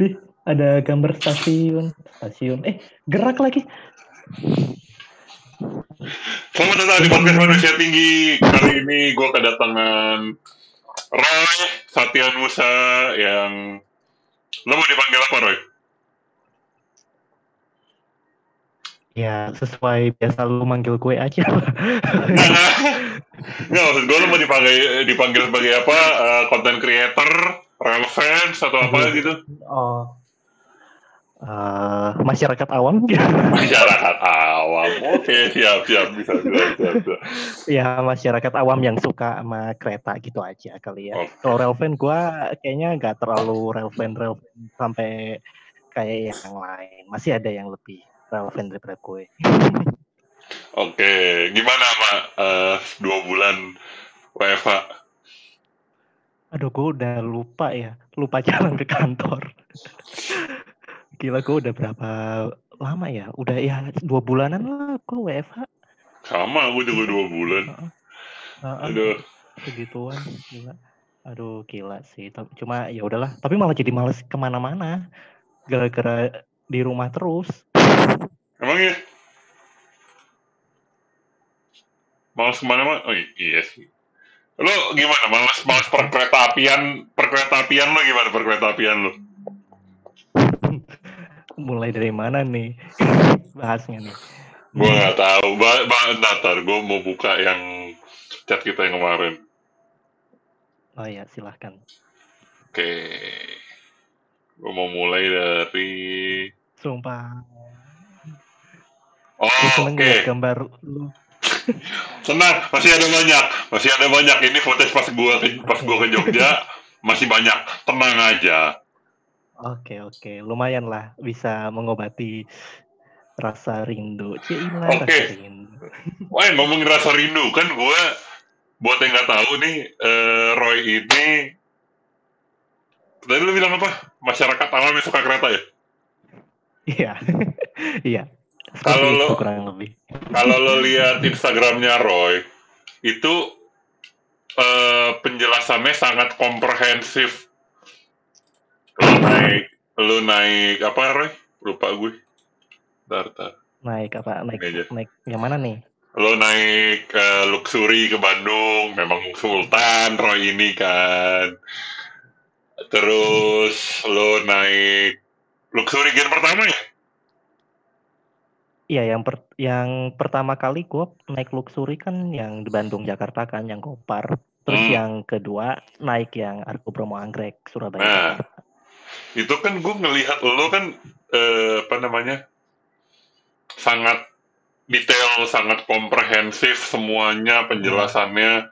Dih, ada gambar stasiun, stasiun. Eh, gerak lagi. Selamat datang di podcast manusia tinggi. Kali ini gue kedatangan Roy Satya Nusa yang lo mau dipanggil apa Roy? Ya, sesuai biasa lu manggil gue aja. Nggak, maksud gue lo mau dipanggil dipanggil sebagai apa? Eh, Content creator, relevant atau apa gitu? oh. Eh, masyarakat awam Masyarakat awam. Oke, siap, siap, bisa, bisa, bisa. bisa. ya masyarakat awam yang suka sama kereta gitu aja kali ya. Oke. Kalau relevan gue kayaknya nggak terlalu relevan relevan sampai kayak yang lain. Masih ada yang lebih relevan daripada gue. Oke, gimana Mak? Eh, dua bulan WFH? Aduh, gue udah lupa ya, lupa jalan ke kantor. Gila, gue udah berapa lama ya? Udah ya dua bulanan lah gue WFH. Sama, gue juga dua bulan. Heeh, Aduh. segituan, gila. Aduh, gila sih. Cuma ya udahlah. Tapi malah jadi males ke mana-mana. Gara-gara di rumah terus. Emang ya? Males ke mana-mana? Oh iya sih. Lo gimana? Males, males perkereta apian, perkereta apian lo gimana perkereta apian lo? Mulai dari mana nih bahasnya nih? Gue nggak tahu. Ba, ba, ntar, gue mau buka yang chat kita yang kemarin. Oh ya, silahkan. Oke. Gue mau mulai dari... Sumpah. Oh, oke. liat gambar lu. Tenang, masih ada banyak. Masih ada banyak. Ini footage pas gue ke, pas gua ke Jogja. Masih banyak. Tenang aja. Oke, oke. Lumayan lah bisa mengobati rasa rindu. Oke. rindu. Wah, ngomongin rasa rindu kan gue buat yang nggak tahu nih eh, Roy ini tadi lu bilang apa? Masyarakat awam yang suka kereta ya? Iya. Iya. Kalau Seperti lo- kurang lebih. Kalau lo lihat Instagramnya Roy itu eh, penjelasannya sangat komprehensif. Lo naik, lo naik apa Roy? Lupa gue. Bentar, bentar. Naik apa? Naik Ini aja. naik yang mana nih? Lo naik eh, luxury ke Bandung, memang Sultan Roy ini kan. Terus lo naik luxury gen pertama ya? Iya, yang per- yang pertama kali gue naik luxury kan yang di Bandung Jakarta kan yang Gopar. Terus Hmm. yang kedua naik yang Argo Bromo Anggrek Surabaya. Nah. Jakarta. Itu kan gue ngelihat lo kan eh, apa namanya sangat detail, sangat komprehensif semuanya penjelasannya.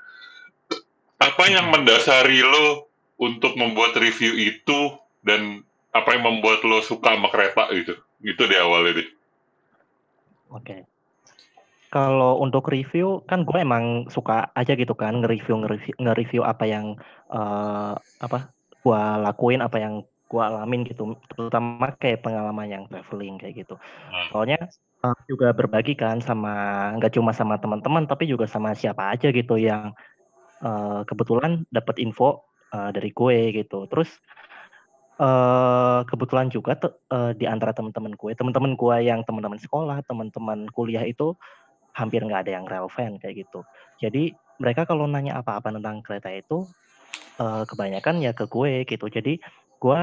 Apa yang Hmm. mendasari lo untuk membuat review itu dan apa yang membuat lo suka sama kereta gitu? Gitu di awalnya deh. Oke. Kalau untuk review kan gue emang suka aja gitu kan nge-review nge-review, nge-review apa yang eh, apa gue lakuin apa yang gue alamin gitu terutama kayak pengalaman yang traveling kayak gitu. Hmm. Soalnya eh, juga berbagi kan sama nggak cuma sama teman-teman tapi juga sama siapa aja gitu yang eh, kebetulan dapat info eh, dari gue gitu. Terus eh kebetulan juga te- eh, di antara teman-teman gue, teman-teman gue yang teman-teman sekolah, teman-teman kuliah itu hampir nggak ada yang relevan kayak gitu. Jadi mereka kalau nanya apa-apa tentang kereta itu eh, kebanyakan ya ke gue gitu. Jadi gue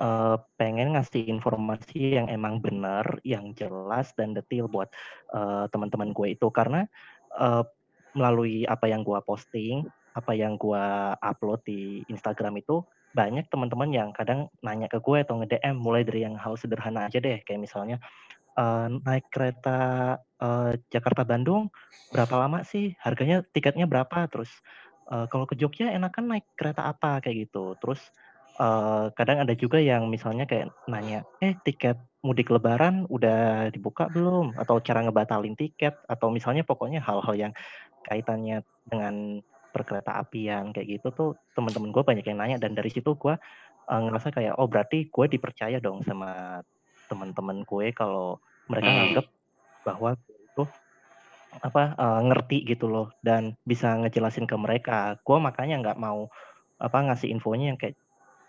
eh, pengen ngasih informasi yang emang benar, yang jelas dan detail buat eh, teman-teman gue itu karena eh, melalui apa yang gue posting, apa yang gue upload di Instagram itu banyak teman-teman yang kadang nanya ke gue atau nge-DM mulai dari yang hal sederhana aja deh kayak misalnya eh, naik kereta eh, Jakarta Bandung berapa lama sih? Harganya tiketnya berapa? Terus eh, kalau ke Jogja enakan naik kereta apa? Kayak gitu. Terus eh, kadang ada juga yang misalnya kayak nanya eh tiket mudik lebaran udah dibuka belum? Atau cara ngebatalin tiket? Atau misalnya pokoknya hal-hal yang kaitannya dengan perkereta apian kayak gitu tuh teman-teman gue banyak yang nanya dan dari situ gue eh, ngerasa kayak oh berarti gue dipercaya dong sama teman-teman gue kalau mereka Hmm. nganggep bahwa itu apa eh, ngerti gitu loh dan bisa ngejelasin ke mereka gue makanya nggak mau apa ngasih infonya yang kayak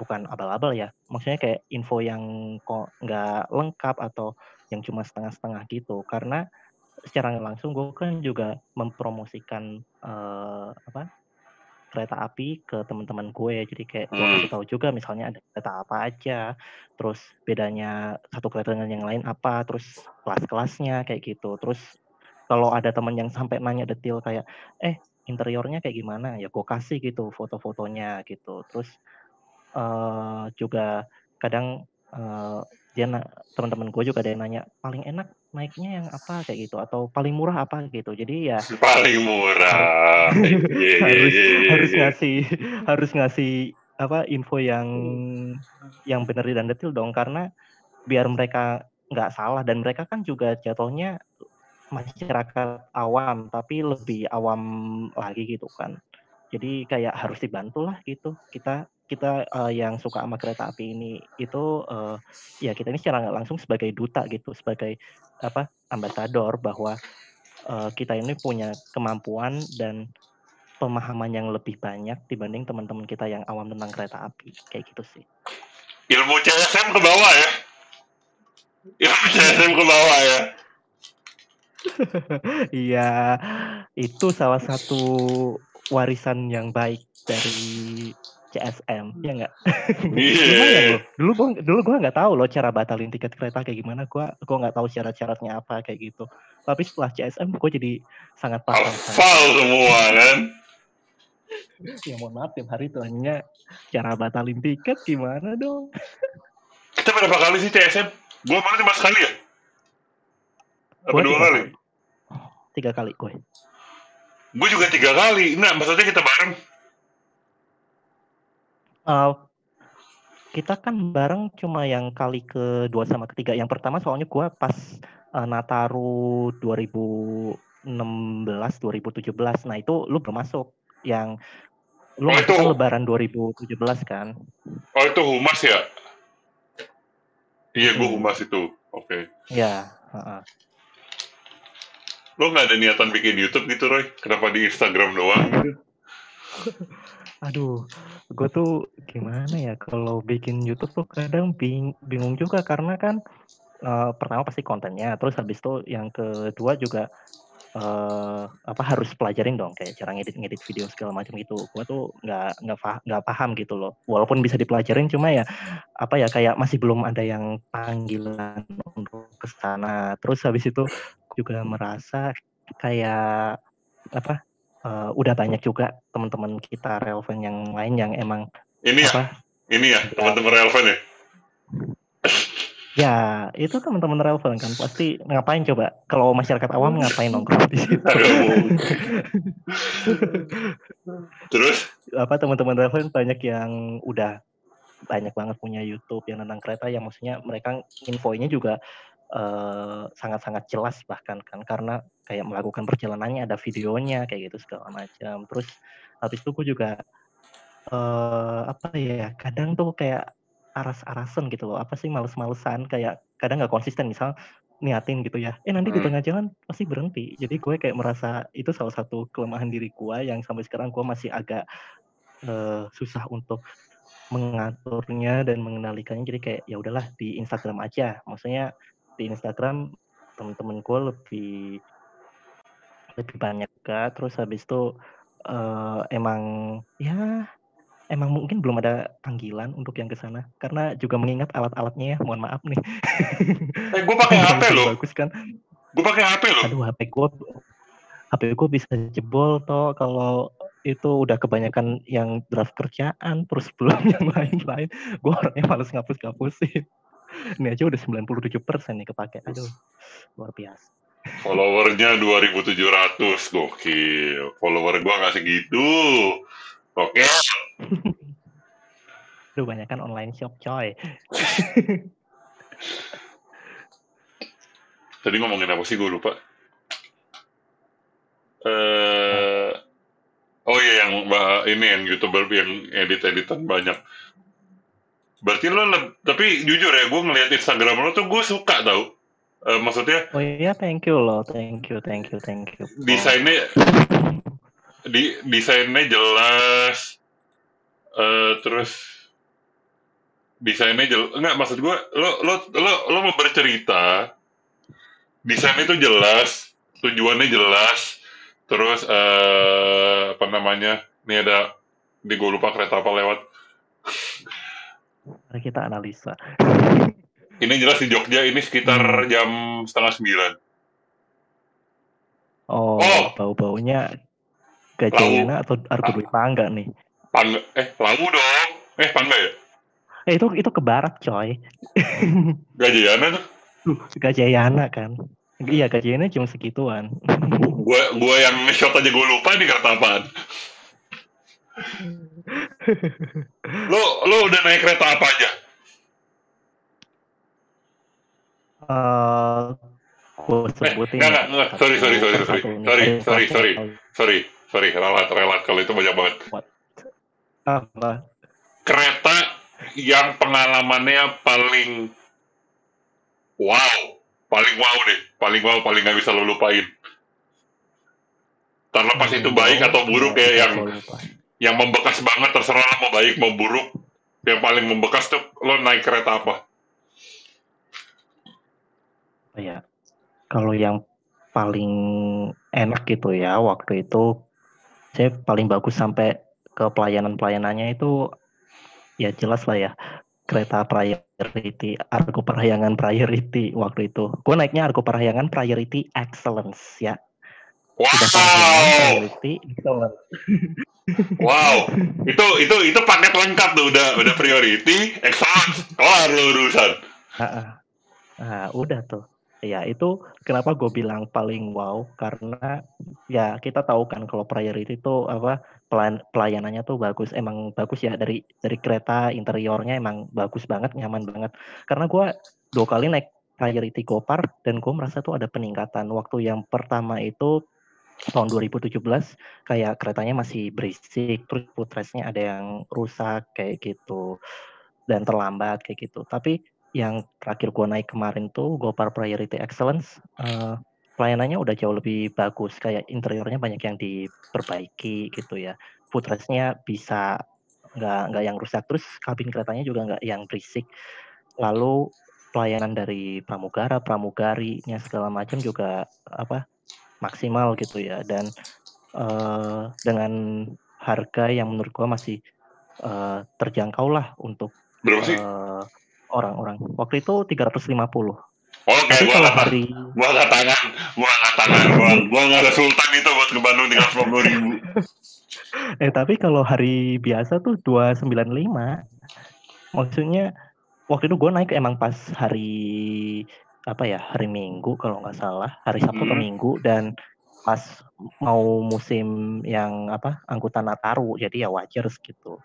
bukan abal-abal ya, maksudnya kayak info yang kok nggak lengkap atau yang cuma setengah-setengah gitu. Karena secara langsung gue kan juga mempromosikan uh, apa kereta api ke teman-teman gue. Jadi kayak gue Hmm. kasih tahu juga misalnya ada kereta apa aja terus bedanya satu kereta dengan yang lain apa terus kelas-kelasnya kayak gitu. Terus kalau ada teman yang sampai nanya detail kayak eh interiornya kayak gimana? Ya gue kasih gitu foto-fotonya gitu. Terus uh, juga kadang uh, dia teman-teman gue juga ada yang nanya paling enak naiknya yang apa? Kayak gitu atau paling murah apa? gitu. Jadi ya Paling murah. Harus iya, iya, harus iya. ngasih harus ngasih apa info yang yang benar dan detail dong. Karena biar mereka nggak salah dan mereka kan juga jatuhnya masyarakat awam tapi lebih awam lagi gitu kan. Jadi kayak harus dibantu lah gitu. Kita kita uh, yang suka sama kereta api ini itu uh, ya kita ini secara nggak langsung sebagai duta gitu sebagai apa ambasador bahwa uh, kita ini punya kemampuan dan pemahaman yang lebih banyak dibanding teman-teman kita yang awam tentang kereta api kayak gitu sih. Ilmu CSM ke bawah ya. Ilmu CSM ke bawah ya. Iya, itu salah satu warisan yang baik dari CSM, ya nggak? Iya. Lumayan loh. Dulu gua dulu gua nggak tahu loh cara batalin tiket kereta kayak gimana. Gua gua nggak tahu syarat-syaratnya apa kayak gitu. Tapi setelah CSM gua jadi sangat paham. Hafal semua kan. Ya mohon maaf tiap hari tuh hanya cara batalin tiket gimana dong? Kita berapa kali sih CSM? Gua malah cuma sekali ya? Apa Gua dua kali? Tiga kali gue. Gue juga tiga kali. Nah, maksudnya kita bareng. Uh, kita kan bareng cuma yang kali kedua sama ketiga. Yang pertama soalnya gue pas uh, Nataru 2016 2017. Nah, itu lu belum masuk. Yang lu Oh, masuk itu- lebaran 2017 kan? Oh, itu humas ya? Iya, gue Hmm. humas itu. Oke. Ya, heeh. Lo nggak ada niatan bikin YouTube gitu, Roy? Kenapa di Instagram doang gitu? Aduh, gue tuh gimana ya kalau bikin YouTube tuh kadang bing bingung juga karena kan eh, pertama pasti kontennya, terus habis itu yang kedua juga eh apa harus pelajarin dong kayak cara ngedit-ngedit video segala macam gitu. Gue tuh nggak nggak nggak paham gitu loh. Walaupun bisa dipelajarin, cuma ya apa ya kayak masih belum ada yang panggilan untuk ke sana. Terus habis itu juga merasa kayak apa eh, udah banyak juga teman-teman kita relevan yang lain yang emang Ini ya, apa? Ini ya, teman-teman relevan ya. ya itu teman-teman relevan kan. Pasti ngapain coba? Kalau masyarakat awam ngapain nongkrong di situ. Terus, apa teman-teman relevan banyak yang udah banyak banget punya YouTube yang tentang kereta yang maksudnya mereka infonya juga eh, sangat-sangat jelas bahkan kan karena kayak melakukan perjalanannya ada videonya kayak gitu segala macam. Terus habis itu gue juga eh apa ya kadang tuh kayak aras-arasan gitu loh. Apa sih males-malesan kayak kadang nggak konsisten misal niatin gitu ya eh nanti di Hmm. tengah jalan pasti berhenti. Jadi gue kayak merasa itu salah satu kelemahan diri gue yang sampai sekarang gue masih agak eh, susah untuk mengaturnya dan mengendalikannya. Jadi kayak ya udahlah di Instagram aja. Maksudnya di Instagram temen-temen gue lebih lebih banyak juga terus habis itu eh, emang ya emang mungkin belum ada panggilan untuk yang ke sana. Karena juga mengingat alat-alatnya ya mohon maaf nih. Eh gue pakai HP loh. bagus kan. Gue pakai HP loh. aduh HP gue HP gue bisa jebol toh. Kalau itu udah kebanyakan yang draft kerjaan terus belum yang lain-lain gue orangnya males ngapus-ngapusin ini aja udah 97% nih kepake aduh luar biasa Followernya 2.700, gokil. Follower gue nggak segitu. Oke. Aduh banyak kan online shop coy Tadi ngomongin apa sih gue lupa. Eh, oh iya yang bah- ini yang youtuber yang edit-editan banyak. Berarti lo tapi jujur ya gue ngeliat Instagram lo tuh gue suka tau. Eh, maksudnya oh iya thank you loh thank you thank you thank you desainnya di desainnya jelas. Eh, terus desainnya jel enggak maksud gue lo lo lo lo mau bercerita desainnya itu jelas tujuannya jelas terus eh apa namanya ini ada di gue lupa kereta apa lewat Mari kita analisa. ini jelas di Jogja ini sekitar Hmm. jam setengah sembilan Oh, Oh. bau-baunya Gajayana atau Argo Dwi Pangga nih. Pangga eh Lawu dong eh Pangga ya Eh itu itu ke barat coy. Gajayana tuh Gajayana kan. Iya Gajayana cuma segituan. gue gue yang nge-shot aja gue lupa nih kereta apaan lo lo udah naik kereta apa aja Eh, gue sebutin. enggak, enggak, enggak. Sorry, sorry, sorry, sorry. Sorry, Eh, sorry, sorry. sorry sorry relat relat kalau itu banyak banget Apa? kereta yang pengalamannya paling wow paling wow deh paling wow paling nggak bisa lo lupain terlepas itu baik atau buruk ya bisa yang. Yang membekas banget terserah mau baik mau buruk. Yang paling membekas tuh lo naik kereta apa? Ya, kalau yang paling enak gitu ya waktu itu saya paling bagus sampai ke pelayanan pelayanannya itu ya jelas lah ya kereta priority Argo Parahyangan priority waktu itu. Gue naiknya Argo Parahyangan priority excellence ya wow priority excellence wow itu itu itu paket lengkap tuh udah udah priority excellence kelar lo urusan Nah, udah tuh. Ya, itu kenapa gue bilang paling wow karena ya kita tahu kan kalau priority itu apa pelayan- pelayanannya tuh bagus, emang bagus ya dari dari kereta interiornya emang bagus banget, nyaman banget. Karena gue dua kali naik priority Gopar dan gue merasa tuh ada peningkatan. Waktu yang pertama itu tahun 2017 kayak keretanya masih berisik, terus footrestnya ada yang rusak kayak gitu dan terlambat kayak gitu. Tapi yang terakhir gue naik kemarin tuh Gopar Priority Excellence eh, pelayanannya udah jauh lebih bagus kayak interiornya banyak yang diperbaiki gitu ya footrestnya bisa nggak nggak yang rusak terus kabin keretanya juga nggak yang berisik lalu pelayanan dari pramugara pramugarinya segala macam juga apa maksimal gitu ya dan eh, dengan harga yang menurut gue masih eh, terjangkau lah untuk berapa sih eh, orang-orang. Waktu itu 350. oke gua kalau angkat hari gua angkat tangan gua angkat tangan gua gua nggak ada sultan itu buat ke Bandung tiga ratus ribu eh tapi kalau hari biasa tuh 295. Maksudnya waktu itu gue naik emang pas hari apa ya hari Minggu kalau nggak salah hari Sabtu Hmm. Minggu dan pas mau musim yang apa angkutan Nataru jadi ya wajar segitu.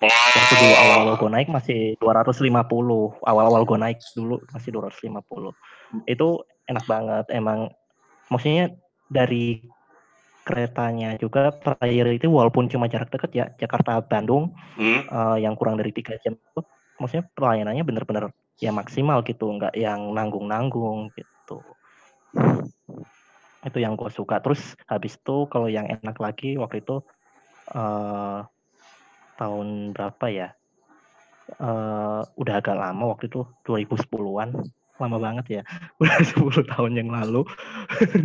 Waktu dulu awal-awal gue naik masih 250. Awal-awal gue naik dulu masih 250. Itu enak banget. Emang maksudnya dari keretanya juga priority walaupun cuma jarak dekat ya Jakarta Bandung hmm? eh, yang kurang dari tiga jam itu maksudnya pelayanannya bener-bener ya maksimal gitu nggak yang nanggung-nanggung gitu. Itu yang gue suka. Terus habis itu kalau yang enak lagi waktu itu eh tahun berapa ya? Eh udah agak lama waktu itu 2010-an lama banget ya. Udah 10 tahun yang lalu.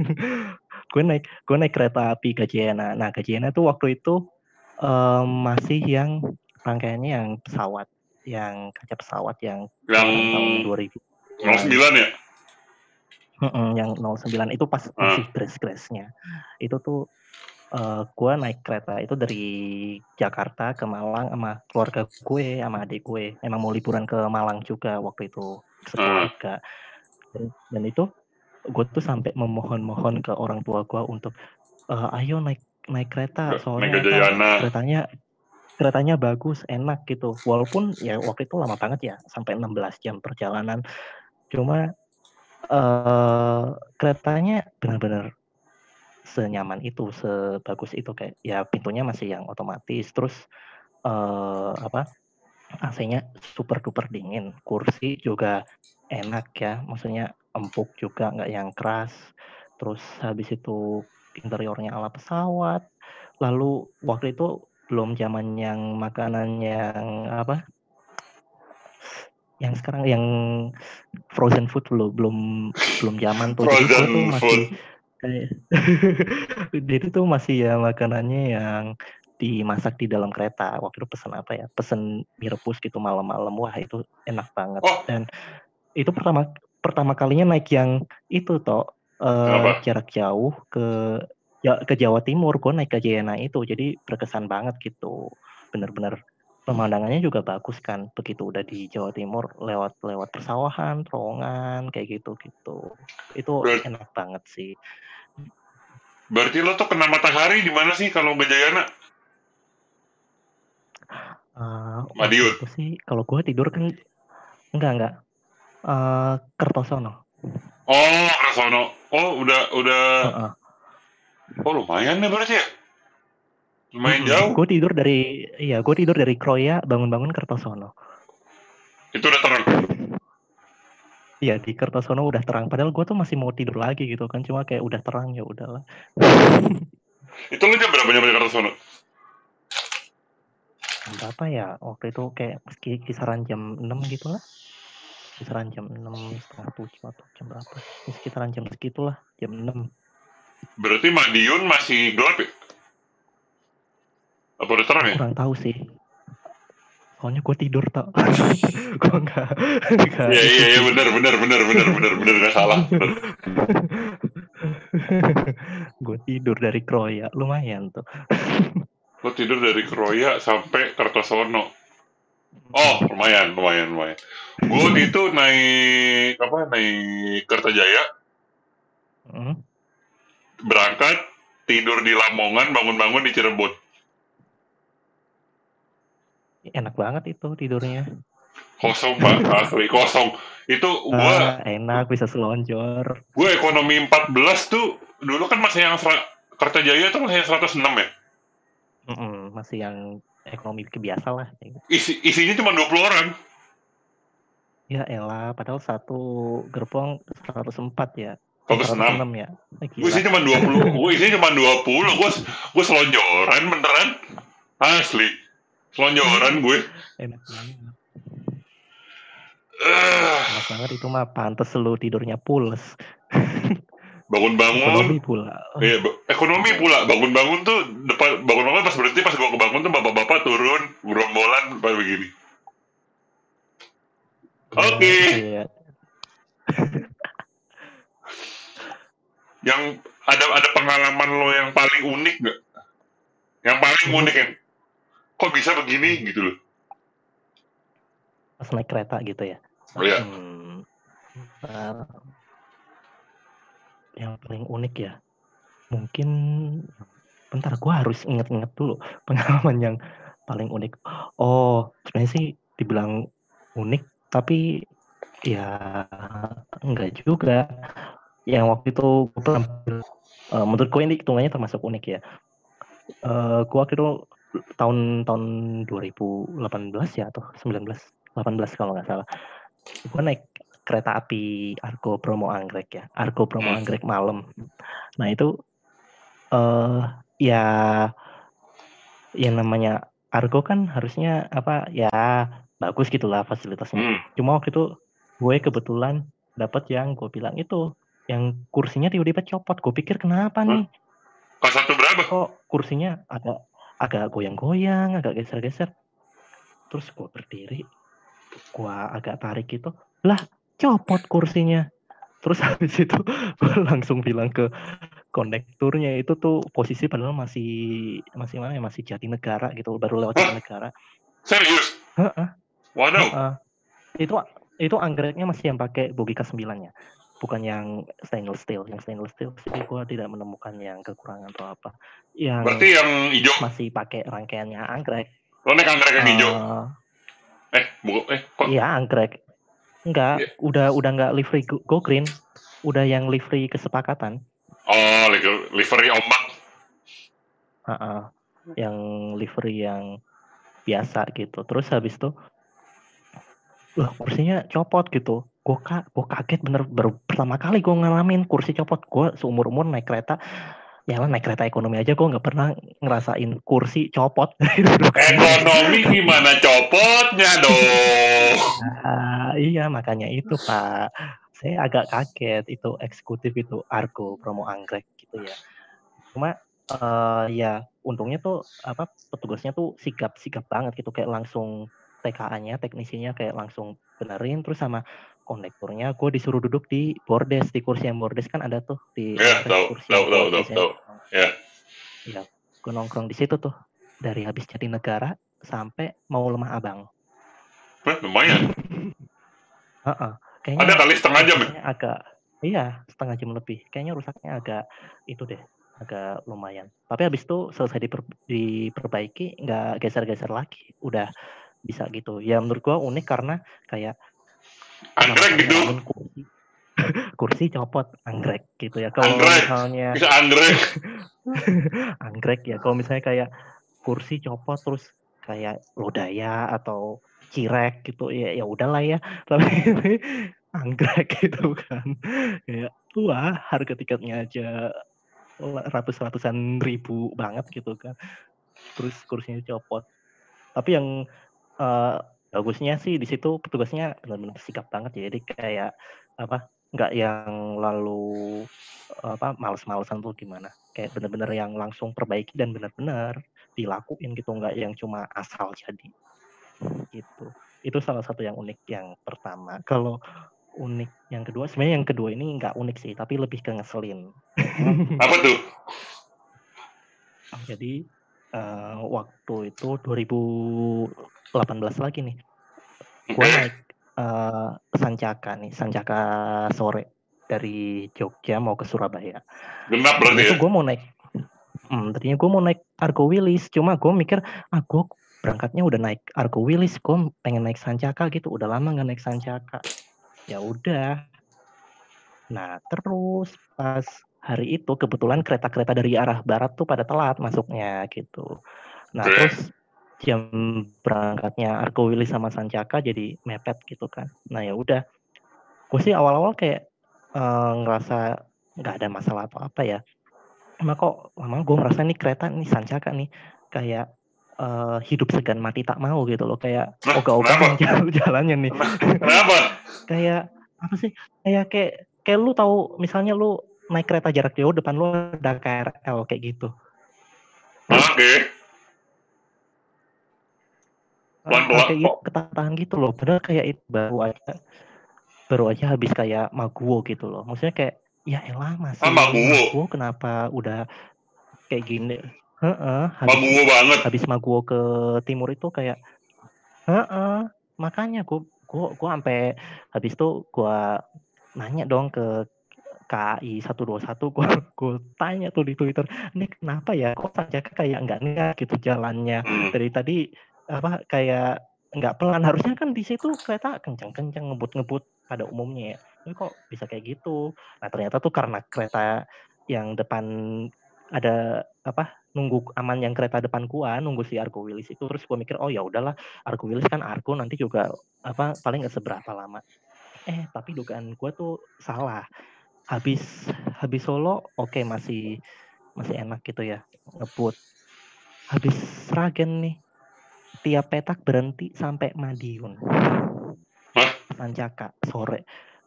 Gue naik gue naik kereta api Gajayana nah Gajayana tuh waktu itu eh, masih yang rangkaiannya yang pesawat yang kaca pesawat yang yang tahun 2000 09 ya Mm-mm, yang 09 itu pas Ah. masih grace-grace-nya. Itu tuh eh gua naik kereta itu dari Jakarta ke Malang sama keluarga gue sama adik gue. Emang mau liburan ke Malang juga waktu itu sekeluarga. Dan, dan itu gue tuh sampai memohon-mohon ke orang tua gue untuk "Eh, ayo naik naik kereta soalnya Gajayana keretanya keretanya bagus enak gitu. Walaupun ya waktu itu lama banget ya sampai 16 jam perjalanan. Cuma eh keretanya benar-benar senyaman itu sebagus itu. Kayak ya pintunya masih yang otomatis. Terus eh apa AC-nya super duper dingin. Kursi juga enak ya. Maksudnya empuk juga nggak yang keras. Terus habis itu interiornya ala pesawat. Lalu waktu itu belum zaman yang makanan yang apa yang sekarang yang frozen food belum belum belum zaman tuh. Frozen gua tuh masih kayak jadi tuh masih ya makanannya yang dimasak di dalam kereta. Waktu itu pesen apa ya? Pesen mie rebus gitu malam-malam. Wah, itu enak banget. Oh. Dan itu pertama pertama kalinya naik yang itu toh eh, Apa? jarak jauh ke ke Jawa Timur. Gue naik ke Jayana itu. Jadi berkesan banget gitu. Bener-bener pemandangannya juga bagus kan begitu udah di Jawa Timur lewat lewat persawahan, terowongan kayak gitu gitu. Itu Berat- enak banget sih. Berarti lo tuh kena matahari di mana sih kalau? Eh, waktu Madiun. itu sih kalau gue tidur kan enggak enggak eh Kertosono. Oh, Rasono. Oh, udah udah. Heeh. Oh, lumayan ya berarti ya. Lumayan jauh. Gue tidur dari iya gue tidur dari Kroya bangun-bangun Kertosono. Itu udah terang. Iya di Kertosono udah terang. Padahal gue tuh masih mau tidur lagi gitu kan. Cuma kayak udah terang ya udahlah. Itu lo jam berapa nyampe? Jam Berapa ya waktu itu kayak kisaran jam 6 gitu lah. Kisaran jam 6 setengah tujuh atau jam berapa? Ya, sekitaran jam segitulah jam 6. Berarti Madiun masih gelap ya? Apa udah terang ya? Kurang tahu sih. Soalnya gue tidur tau. gue enggak. enggak Iya iya iya benar benar benar benar benar benar nggak salah. Gue tidur dari Kroya lumayan tuh. Lo tidur dari Kroya sampai Kertosono. Oh, lumayan, lumayan, lumayan. Gue itu naik apa? Naik Kertajaya, Hmm. Berangkat, tidur di Lamongan, bangun-bangun di Cirebon. Enak banget itu tidurnya. Kosong pak, asli kosong. Itu gue, Ah, enak bisa selonjor. gue ekonomi 14 tuh dulu kan masih yang Kertajaya tuh masih yang 106 ya. Mm-mm, masih yang ekonomi kebiasa lah. Isi, isinya cuma 20 orang. Ya elah, padahal satu gerbong 104 ya. 106. 106 ya. Eh, Gue isinya cuma 20, gue isinya cuma 20. Gue gue selonjoran beneran. Asli. Selonjoran gue. Enak banget. Eh, Enak banget itu mah pantes lu tidurnya pules. bangun-bangun. Ekonomi pula. Iya, ekonomi pula. Bangun-bangun tuh depan bangun-bangun pas berhenti pas gua kebangun tuh bapak-bapak turun gerombolan pas begini. Oke. Iya. Yang ada ada pengalaman lo yang paling unik nggak? Yang paling Hmm. unik yang kok bisa begini gitu loh. Pas naik kereta gitu ya. Oh iya. Hmm, yang paling unik ya, mungkin bentar gua harus inget-inget dulu pengalaman yang paling unik. Oh, sebenarnya sih dibilang unik, tapi ya enggak juga. Yang waktu itu gua pernah, eh, menurut gue ini hitungannya termasuk unik ya. Eh, gua waktu itu tahun tahun 2018 ya atau 19, 18 kalau nggak salah. Gue naik kereta api Argo Bromo Anggrek ya, Argo Bromo Hmm. Anggrek malam. Nah itu eh ya yang namanya Argo kan harusnya apa ya bagus gitulah fasilitasnya. Hmm. Cuma waktu itu gue kebetulan dapat yang gue bilang itu yang kursinya tiba-tiba copot. Gue pikir kenapa nih? Kelas satu berapa? Kok kursinya agak agak goyang-goyang, agak geser-geser. Terus gue berdiri, gue agak tarik gitu, lah copot kursinya. Terus habis itu gue langsung bilang ke kondekturnya itu tuh posisi padahal masih masih mana ya masih Jatinegara gitu baru lewat Jatinegara. Serius? Heeh. Waduh. Heeh. itu itu anggreknya masih yang pakai bogi K9 nya bukan yang stainless steel yang stainless steel sih gue tidak menemukan yang kekurangan atau apa yang Berarti yang hijau. masih pakai rangkaiannya anggrek Lo naik anggrek yang hijau. Eh, Eh, bu, eh kok iya anggrek enggak Iya. udah udah enggak livery go, go green udah yang livery kesepakatan Oh, li- livery ombak. Heeh. yang livery yang biasa gitu terus habis itu lah kursinya copot gitu gue ka gue kaget bener baru pertama kali gue ngalamin kursi copot. Gue seumur umur naik kereta ya lah naik kereta ekonomi aja gue nggak pernah ngerasain kursi copot. Ekonomi gimana copotnya dong? Nah, iya makanya itu pak. Saya agak kaget itu eksekutif itu Argo promo anggrek gitu ya. Cuma uh, ya untungnya tuh apa petugasnya tuh sigap sigap banget gitu. Kayak langsung TKA-nya teknisinya kayak langsung benerin terus sama konektornya gue disuruh duduk di bordes di kursi yang bordes. Kan ada tuh di ya, tahu, kursi tahu, tahu, tahu, tahu. ya ya gue nongkrong di situ tuh dari habis jadi negara sampai mau lemah abang. Eh, lumayan. Uh -uh. Kayaknya ada kali setengah jam ya? agak iya setengah jam lebih. Kayaknya rusaknya agak itu deh agak lumayan. Tapi habis itu selesai diper, diperbaiki nggak geser-geser lagi. Udah bisa gitu. Ya menurut gua unik karena kayak anggrek gitu. kursi, kursi copot anggrek gitu ya. Kalau anggrek. misalnya bisa anggrek. Anggrek ya. Kalau misalnya kayak kursi copot terus kayak lodaya atau cirek gitu ya ya udahlah ya. Tapi anggrek gitu kan. Kayak wah harga tiketnya aja ratus-ratusan ribu banget gitu kan. Terus kursinya copot. Tapi yang uh, bagusnya sih di situ petugasnya benar-benar sikap banget ya. Jadi kayak apa nggak yang lalu apa males-malesan tuh gimana. Kayak benar-benar yang langsung perbaiki dan benar-benar dilakuin gitu nggak yang cuma asal jadi. Gitu. Itu salah satu yang unik yang pertama. Kalau unik yang kedua sebenarnya yang kedua ini nggak unik sih tapi lebih ke ngeselin. Apa tuh? Jadi uh, waktu itu 2018 lagi nih. Gue naik uh, Sancaka nih, Sancaka sore dari Jogja mau ke Surabaya. Genap berarti ya? Gue mau naik, hmm, tadinya gue mau naik Argo Wilis, cuma gue mikir, ah gue berangkatnya udah naik Argo Wilis, gue pengen naik Sancaka gitu, udah lama nggak naik Sancaka. Ya udah. Nah terus pas hari itu kebetulan kereta-kereta dari arah barat tuh pada telat masuknya gitu. Nah, terus jam berangkatnya Argo Willy sama Sancaka jadi mepet gitu kan. Nah, ya udah. Gue sih awal-awal kayak uh, ngerasa nggak ada masalah atau apa ya. Cuma kok lama gue ngerasa nih kereta nih Sancaka nih kayak uh, hidup segan mati tak mau gitu loh kayak ogah-ogah jalan jalannya nih. Kenapa? kayak apa sih? Kayak kayak kayak lu tahu misalnya lu naik kereta jarak jauh depan lu ada KRL kayak gitu. Oke. Okay. Nah, kayak gitu, ketataan gitu loh. Bener kayak itu baru aja baru aja habis kayak Maguwo gitu loh. Maksudnya kayak ya elah masih ah, Maguwo. Maguwo kenapa udah kayak gini? Heeh, habis, Maguwo banget. Habis Maguwo ke timur itu kayak heeh, makanya gua gua gua sampai habis itu gua nanya dong ke KAI 121 gue gue tanya tuh di Twitter ini kenapa ya kok saja kayak nggak niat gitu jalannya? Hmm. dari tadi apa kayak nggak pelan. Harusnya kan di situ kereta kencang-kencang ngebut-ngebut pada umumnya ya. Tapi kok bisa kayak gitu? Nah ternyata tuh karena kereta yang depan ada apa nunggu aman yang kereta depan gua nunggu si Argo Willis itu terus gua mikir oh ya udahlah Argo Willis kan Argo nanti juga apa paling nggak seberapa lama. Eh tapi dugaan gua tuh salah habis habis Solo oke okay, masih masih enak gitu ya ngebut. Habis Sragen nih tiap petak berhenti sampai Madiun Sancaka sore.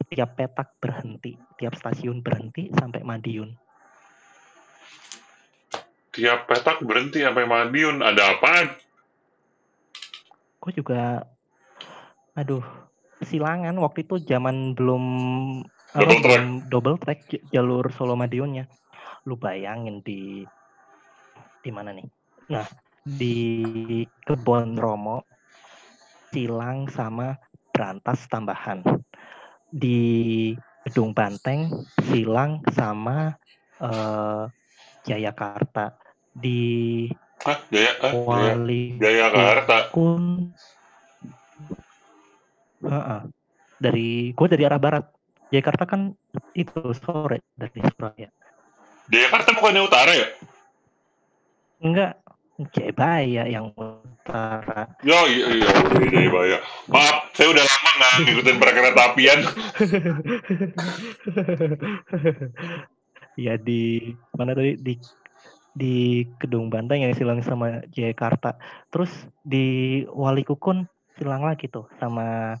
Tiap petak berhenti tiap stasiun berhenti sampai Madiun tiap petak berhenti sampai Madiun ada apa Gue juga aduh silangan waktu itu zaman belum double track. double track jalur Solo Madiunnya. Lu bayangin di di mana nih? Nah, di Kebon Romo, Silang sama Berantas tambahan. Di Gedung Banteng, Silang sama uh, Jayakarta. Di Hah, Jaya, ah, Wali Jayakarta. Kun, uh -uh. dari gue dari arah barat Jakarta kan itu sore dari Surabaya. Jakarta bukannya utara ya? Enggak, Jayabaya yang utara. Ya iya iya Jayabaya. Maaf, saya udah lama nggak ngikutin perkereta apian. ya di mana tadi di di Kedung Banteng yang silang sama Jakarta. Terus di Wali Kukun silang lagi tuh sama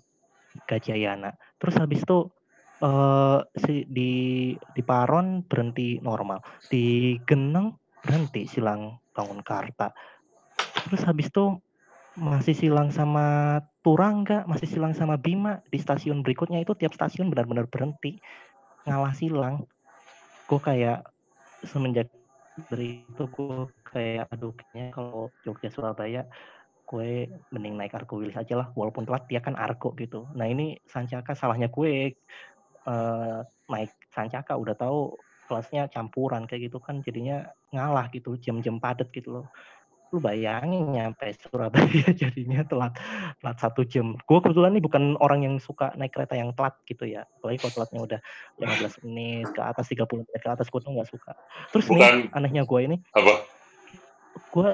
Gajayana. Terus habis itu si di di Paron berhenti normal. Di Geneng berhenti silang Bangun Karta. Terus habis itu masih silang sama Turangga, masih silang sama Bima. Di stasiun berikutnya itu tiap stasiun benar-benar berhenti ngalah silang. Gue kayak semenjak dari itu gue kayak aduh kayaknya kalau Jogja Surabaya gue mending naik Argo Wilis aja lah walaupun telat dia kan Argo gitu nah ini Sancaka salahnya gue uh, naik Sancaka udah tahu kelasnya campuran kayak gitu kan jadinya ngalah gitu jam-jam padat gitu loh lu bayangin nyampe Surabaya jadinya telat telat satu jam. Gue kebetulan nih bukan orang yang suka naik kereta yang telat gitu ya. Apalagi kalau telatnya udah 15 menit ke atas 30 menit ke atas gue tuh nggak suka. Terus bukan, nih anehnya gue ini. Apa? Gue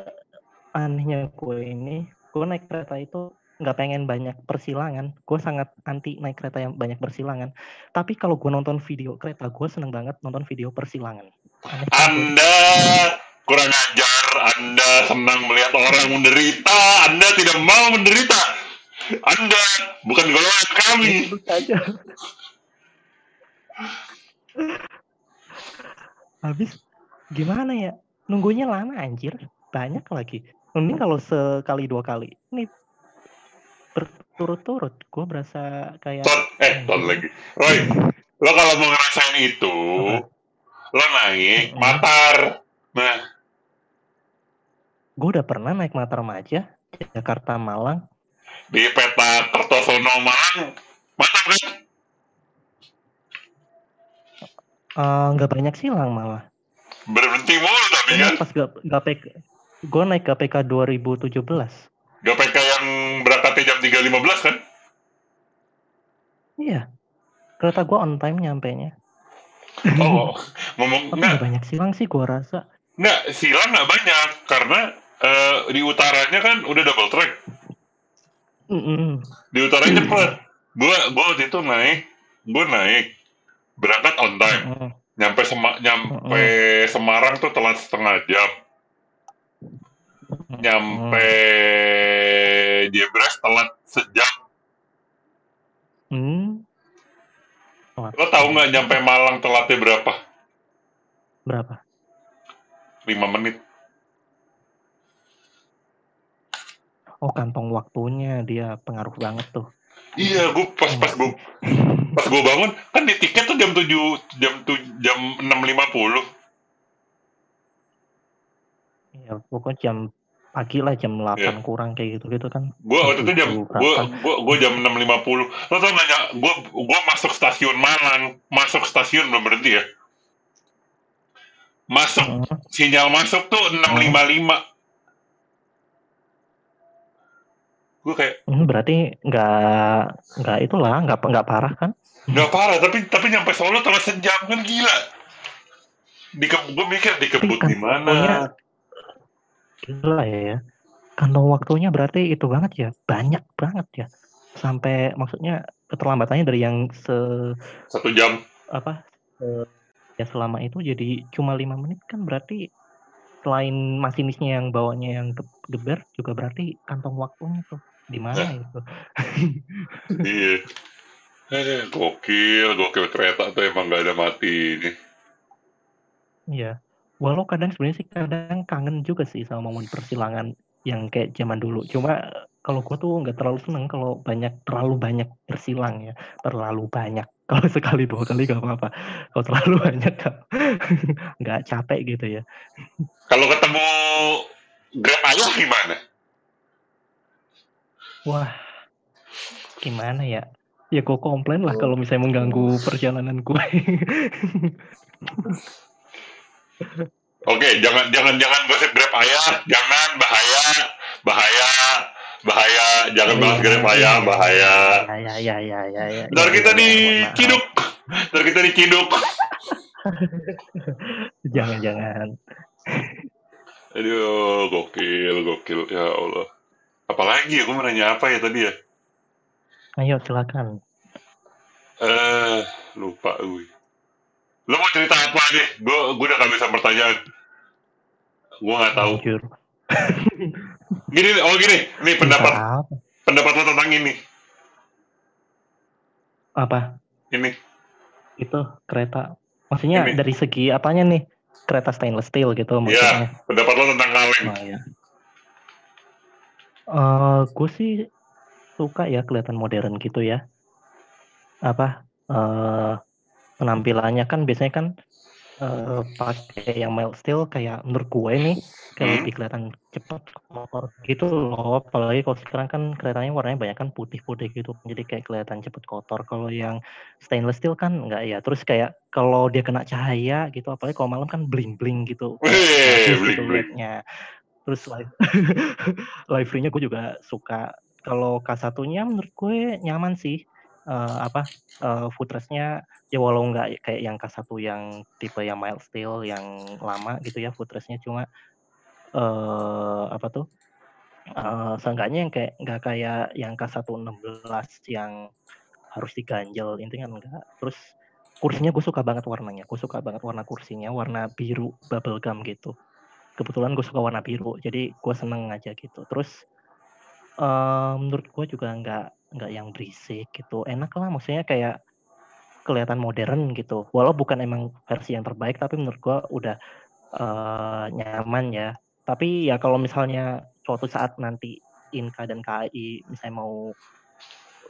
anehnya gue ini, gue naik kereta itu nggak pengen banyak persilangan. Gue sangat anti naik kereta yang banyak persilangan. Tapi kalau gue nonton video kereta, gue seneng banget nonton video persilangan. Aneh Anda kurang ajar, Anda senang melihat orang menderita, Anda tidak mau menderita. Anda bukan golongan kami. Habis gimana ya? Nunggunya lama anjir. Banyak lagi. Mending kalau sekali dua kali. Ini berturut-turut. Gue berasa kayak... Ton, eh, ton lagi. Roy, lo kalau mau ngerasain itu, Apa? lo naik Matar. Nah, Gue udah pernah naik Mata Remaja, Jakarta Malang. Di peta Kertosono Malang, mantap kan? Uh, nggak banyak silang malah. Berhenti mulu tapi kan? Pas gak, GPK, gue naik GPK 2017. GPK yang berangkatnya jam 3.15 kan? Iya. Kereta gue on time nyampe nya. Oh, ngomong Tapi nggak banyak silang sih gue rasa. Nggak, silang nggak banyak karena uh, di utaranya kan udah double track. Mm -mm. Di utaranya cepet. Gue gue waktu itu naik, gue naik berangkat on time. Mm -mm. Nyampe sema nyampe mm -mm. Semarang tuh telat setengah jam. Nyampe mm. Jebres telat sejam. Mm. Lo tau nggak nyampe Malang telatnya berapa? Berapa? Lima menit. Oh kantong waktunya dia pengaruh banget tuh. Iya, gue pas pas gue pas gue bangun kan di tiket tuh jam tujuh jam tuh jam enam lima puluh. Iya, pokoknya jam pagi lah jam delapan yeah. kurang kayak gitu gitu kan. Gue waktu itu jam gue gue jam enam lima puluh. Lo tau nanya gue gue masuk stasiun Malang, masuk stasiun belum berhenti ya. Masuk -huh. sinyal masuk tuh enam lima lima gue kayak hmm, berarti nggak nggak itulah nggak nggak parah kan nggak parah tapi tapi nyampe Solo telah sejam kan gila di gue mikir di kebut di mana gila ya, ya. Kantong waktunya berarti itu banget ya banyak banget ya. Sampai maksudnya keterlambatannya dari yang se satu jam. Apa? Se, ya selama itu jadi cuma lima menit kan berarti selain masinisnya yang bawanya yang geber juga berarti kantong waktunya tuh. Di mana nah. itu? Iya eh, gokil gokil kereta tuh emang gak ada mati ini. Iya walau kadang sebenarnya sih kadang kangen juga sih sama momen persilangan yang kayak zaman dulu. Cuma kalau gue tuh nggak terlalu seneng kalau banyak terlalu banyak bersilang ya. Terlalu banyak. Kalau sekali dua kali gak apa-apa. Kalau terlalu banyak nggak capek gitu ya. Kalau ketemu Grab ayah gimana? Wah, gimana ya? Ya gue komplain lah kalau misalnya mengganggu perjalanan gue. Oke, jangan jangan jangan gosip Grab ayah, jangan bahaya, bahaya, bahaya, jangan bahas Grab ayah, bahaya. Ya ya ya ya ya. Ntar kita diciduk, ntar kita diciduk. jangan jangan. Aduh, gokil, gokil, ya Allah. Apalagi aku mau nanya apa ya tadi ya? Ayo silakan. Eh, uh, lupa gue. Lo mau cerita apa nih? Gue gue udah kehabisan pertanyaan. Gue nggak tahu. Gini, oh gini, nih pendapat Apa? pendapat lo tentang ini. Apa? Ini. Itu kereta. Maksudnya Ini. dari segi apanya nih? Kereta stainless steel gitu Ya, maksudnya. pendapat lo tentang kaleng. Oh, ya. Eh, gue sih suka ya kelihatan modern gitu ya. Apa? eh penampilannya kan biasanya kan eh pakai yang mild steel kayak menurut gue nih kayak Hmm. lebih kelihatan cepat kotor gitu loh. Apalagi kalau sekarang kan keretanya warnanya banyak kan putih-putih gitu. Jadi kayak kelihatan cepet kotor. Kalau yang stainless steel kan enggak ya. Terus kayak kalau dia kena cahaya gitu, apalagi kalau malam kan bling-bling gitu. Wih, Bagus gitu bling-bling. liatnya. Terus live livery-nya gue juga suka. Kalau K1-nya menurut gue nyaman sih. Eh, apa eh, footrest-nya ya walau nggak kayak yang K1 yang tipe yang mild steel yang lama gitu ya footrest-nya cuma eh apa tuh eh seenggaknya yang kayak nggak kayak yang K116 yang harus diganjel intinya enggak. Terus kursinya gue suka banget warnanya gue suka banget warna kursinya warna biru bubble gum gitu. Kebetulan gue suka warna biru jadi gue seneng aja gitu. Terus menurut gue juga nggak nggak yang berisik gitu. Enak lah maksudnya kayak kelihatan modern gitu. Walau bukan emang versi yang terbaik tapi menurut gue udah eh nyaman ya. Tapi ya kalau misalnya suatu saat nanti Inka dan KAI misalnya mau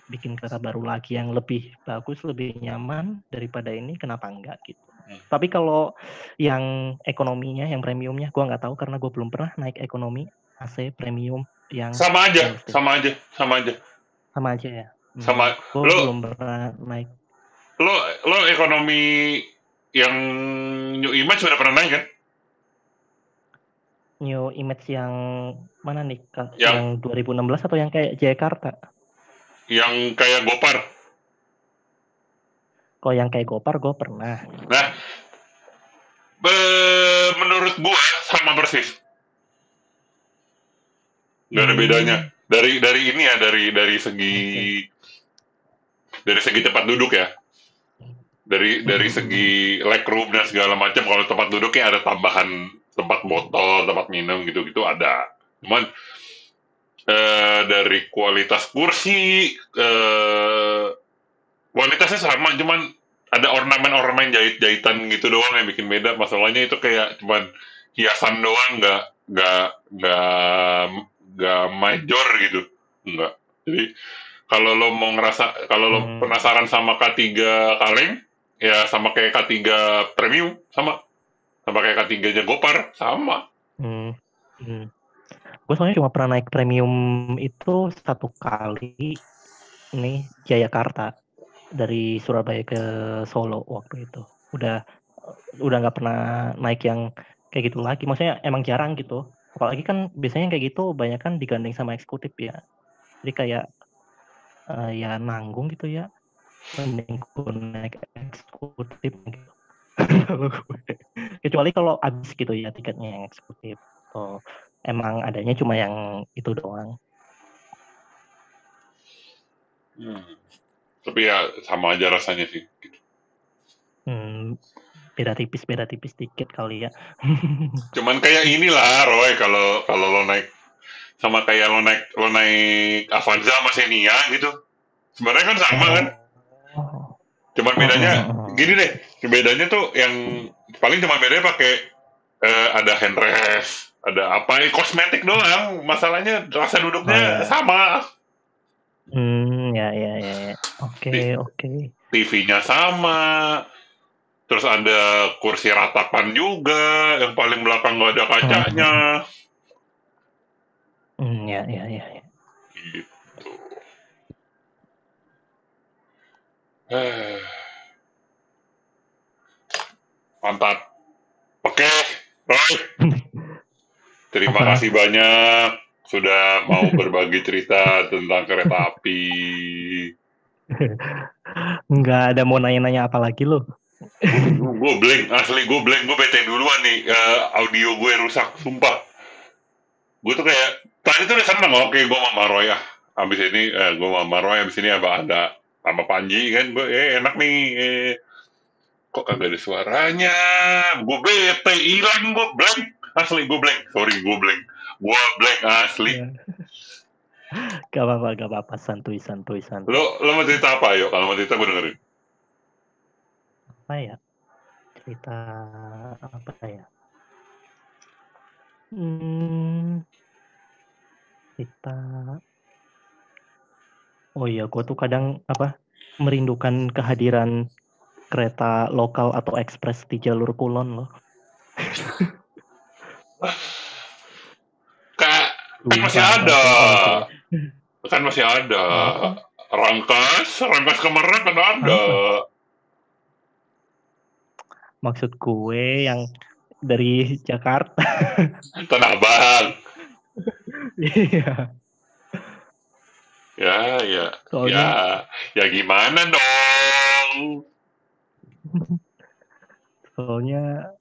bikin kereta baru lagi yang lebih bagus lebih nyaman daripada ini kenapa enggak gitu? Hmm. tapi kalau yang ekonominya yang premiumnya gue nggak tahu karena gue belum pernah naik ekonomi AC premium yang Sama aja, steel. sama aja, sama aja. sama aja ya Sama. gue Lo- belum pernah naik Lo lo ekonomi yang New Image udah pernah naik kan? new image yang mana nih? Yang- yang 2016 atau yang kayak Jakarta Yang kayak Gopar. kalau yang kayak Gopar gue pernah Nah, be- menurut gua sama persis. Gak ada bedanya. Dari dari ini ya, dari dari segi dari segi tempat duduk ya. Dari dari segi legroom dan segala macam. Kalau tempat duduknya ada tambahan tempat botol, tempat minum gitu-gitu ada. Cuman eh, dari kualitas kursi, eh, kualitasnya sama, cuman ada ornamen-ornamen jahit-jahitan gitu doang yang bikin beda. Masalahnya itu kayak cuman hiasan doang, nggak nggak nggak nggak major gitu, nggak. Jadi kalau lo mau ngerasa, kalau lo Hmm. penasaran sama K3 kaleng, ya sama kayak K3 premium, sama. Sama kayak K3-nya Gopar, sama. Hmm. hmm. Gue soalnya cuma pernah naik premium itu satu kali nih Jayakarta dari Surabaya ke Solo waktu itu. Udah udah nggak pernah naik yang kayak gitu lagi. Maksudnya emang jarang gitu. Apalagi kan biasanya kayak gitu banyak kan digandeng sama eksekutif ya. Jadi kayak eh, ya nanggung gitu ya. Mending gue naik eksekutif gitu. Kecuali kalau habis gitu ya tiketnya yang eksekutif. Oh, emang adanya cuma yang itu doang. Hmm. Tapi ya sama aja rasanya sih. Hmm, beda tipis, beda tipis dikit kali ya. Cuman kayak inilah Roy kalau kalau lo naik sama kayak lo naik lo naik Avanza sama Xenia gitu. Sebenarnya kan sama kan? Cuman bedanya gini deh, bedanya tuh yang paling cuma bedanya pakai eh, ada handrest, ada apa kosmetik doang. Masalahnya rasa duduknya Oh, iya. sama, Hmm, ya, ya, ya, ya. Oke, oke. TV-nya sama. Terus ada kursi ratapan juga, yang paling belakang nggak ada kacanya. Hmm, ya, ya, ya, ya. Gitu. Eh. Mantap. Oke, Roy. Terima Apa? kasih banyak sudah mau berbagi cerita tentang kereta api. Nggak ada mau nanya-nanya apa lagi lo? Gue blank, asli gue blank, gue bete duluan nih, eh, audio gue rusak, sumpah. Gue tuh kayak, tadi tuh udah seneng, oke gue sama Roy ya. Abis ini, eh, gue sama Roy, abis ini apa ada sama Panji kan, gue, eh enak nih. Eh. kok kagak ada suaranya gue bete hilang gue blank asli gue blank sorry gue blank gue blank asli Iya. Gak apa-apa, gak apa-apa. Santuy, santuy, santuy. lo lo mau cerita apa yuk kalau mau cerita gue dengerin Apa ya? Cerita apa ya? Hmm, cerita. Oh iya, gue tuh kadang apa merindukan kehadiran kereta lokal atau ekspres di jalur Kulon loh. kak kan masih Sumpah, ada kan masih ada rangkas rangkas kemarin kan ada Maksud gue yang dari Jakarta. tanah abang. Iya. ya ya ya Soalnya ya gimana dong? Soalnya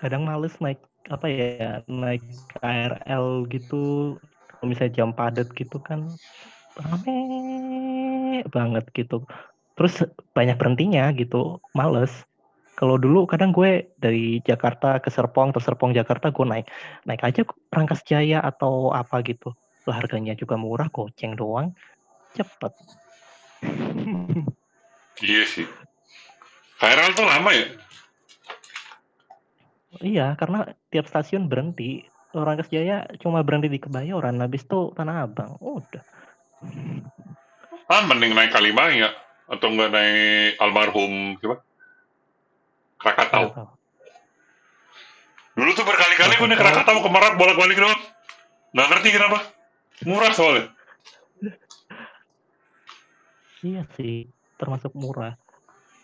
kadang males naik apa ya naik KRL gitu. Kalau misalnya jam padat gitu kan rame banget gitu. Terus banyak berhentinya gitu males kalau dulu kadang gue dari Jakarta ke Serpong terus Serpong Jakarta gue naik. Naik aja Rangkas Jaya atau apa gitu. Lah harganya juga murah goceng doang. Cepet. Iya sih. KRL tuh lama ya? Iya, karena tiap stasiun berhenti. Rangkas Jaya cuma berhenti di Kebayoran, habis itu Tanah Abang. Udah. ah mending naik Kalimaya atau enggak naik almarhum siapa Krakatau tahu. dulu tuh berkali-kali gue naik Krakatau. Krakatau ke Merak bolak-balik doang nggak ngerti kenapa murah soalnya Iya sih, termasuk murah.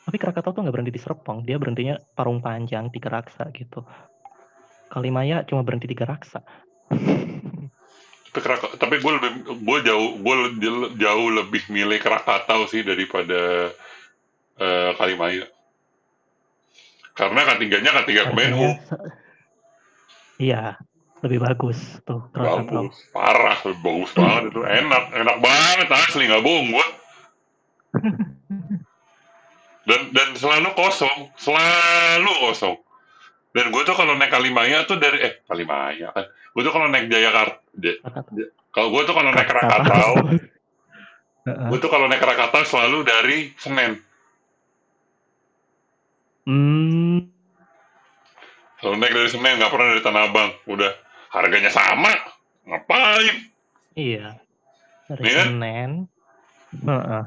Tapi Krakatau tuh nggak berhenti di Serpong, dia berhentinya Parung Panjang, Tiga Raksa gitu. Kalimaya cuma berhenti Tiga Raksa. tapi Krak- tapi gue lebih gue jauh gue jauh lebih milih Krakatau sih daripada eh, Kalimaya karena ketiganya ketiga Kemenhu se- Iya, lebih bagus tuh bagus parah bagus banget itu. Enak enak banget asli nggak bohong gue dan dan selalu kosong selalu kosong. Dan gue tuh kalau naik Kalimaya tuh dari eh Kalimaya kan. Gue tuh kalau naik Jayakarta kalau gue tuh kalau naik Krakatau gue tuh kalau naik Krakatau selalu dari Senen Hmm, selalu naik dari Senen nggak pernah dari Tanah Abang. Udah harganya sama. Ngapain? Iya. Dari kan? Senen. Heeh.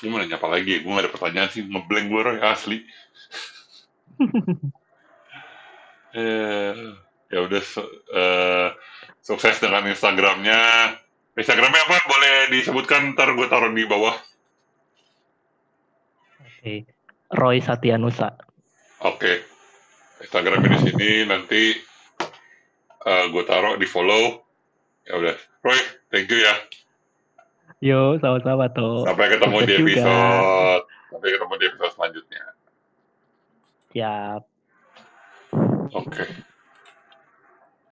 gimana nyapa lagi? Gue gak ada pertanyaan sih. Ngeblank gue Roy asli. Eh ya udah su- eh, sukses dengan Instagramnya. Instagramnya apa? Boleh disebutkan ntar gue taruh di bawah Oke. Roy Satyanusa. oke Instagramnya di sini nanti eh, gue taruh di follow ya udah Roy thank you ya Yo, sama-sama tuh. sampai ketemu di Sukses juga. episode sampai ketemu di episode selanjutnya Siap. oke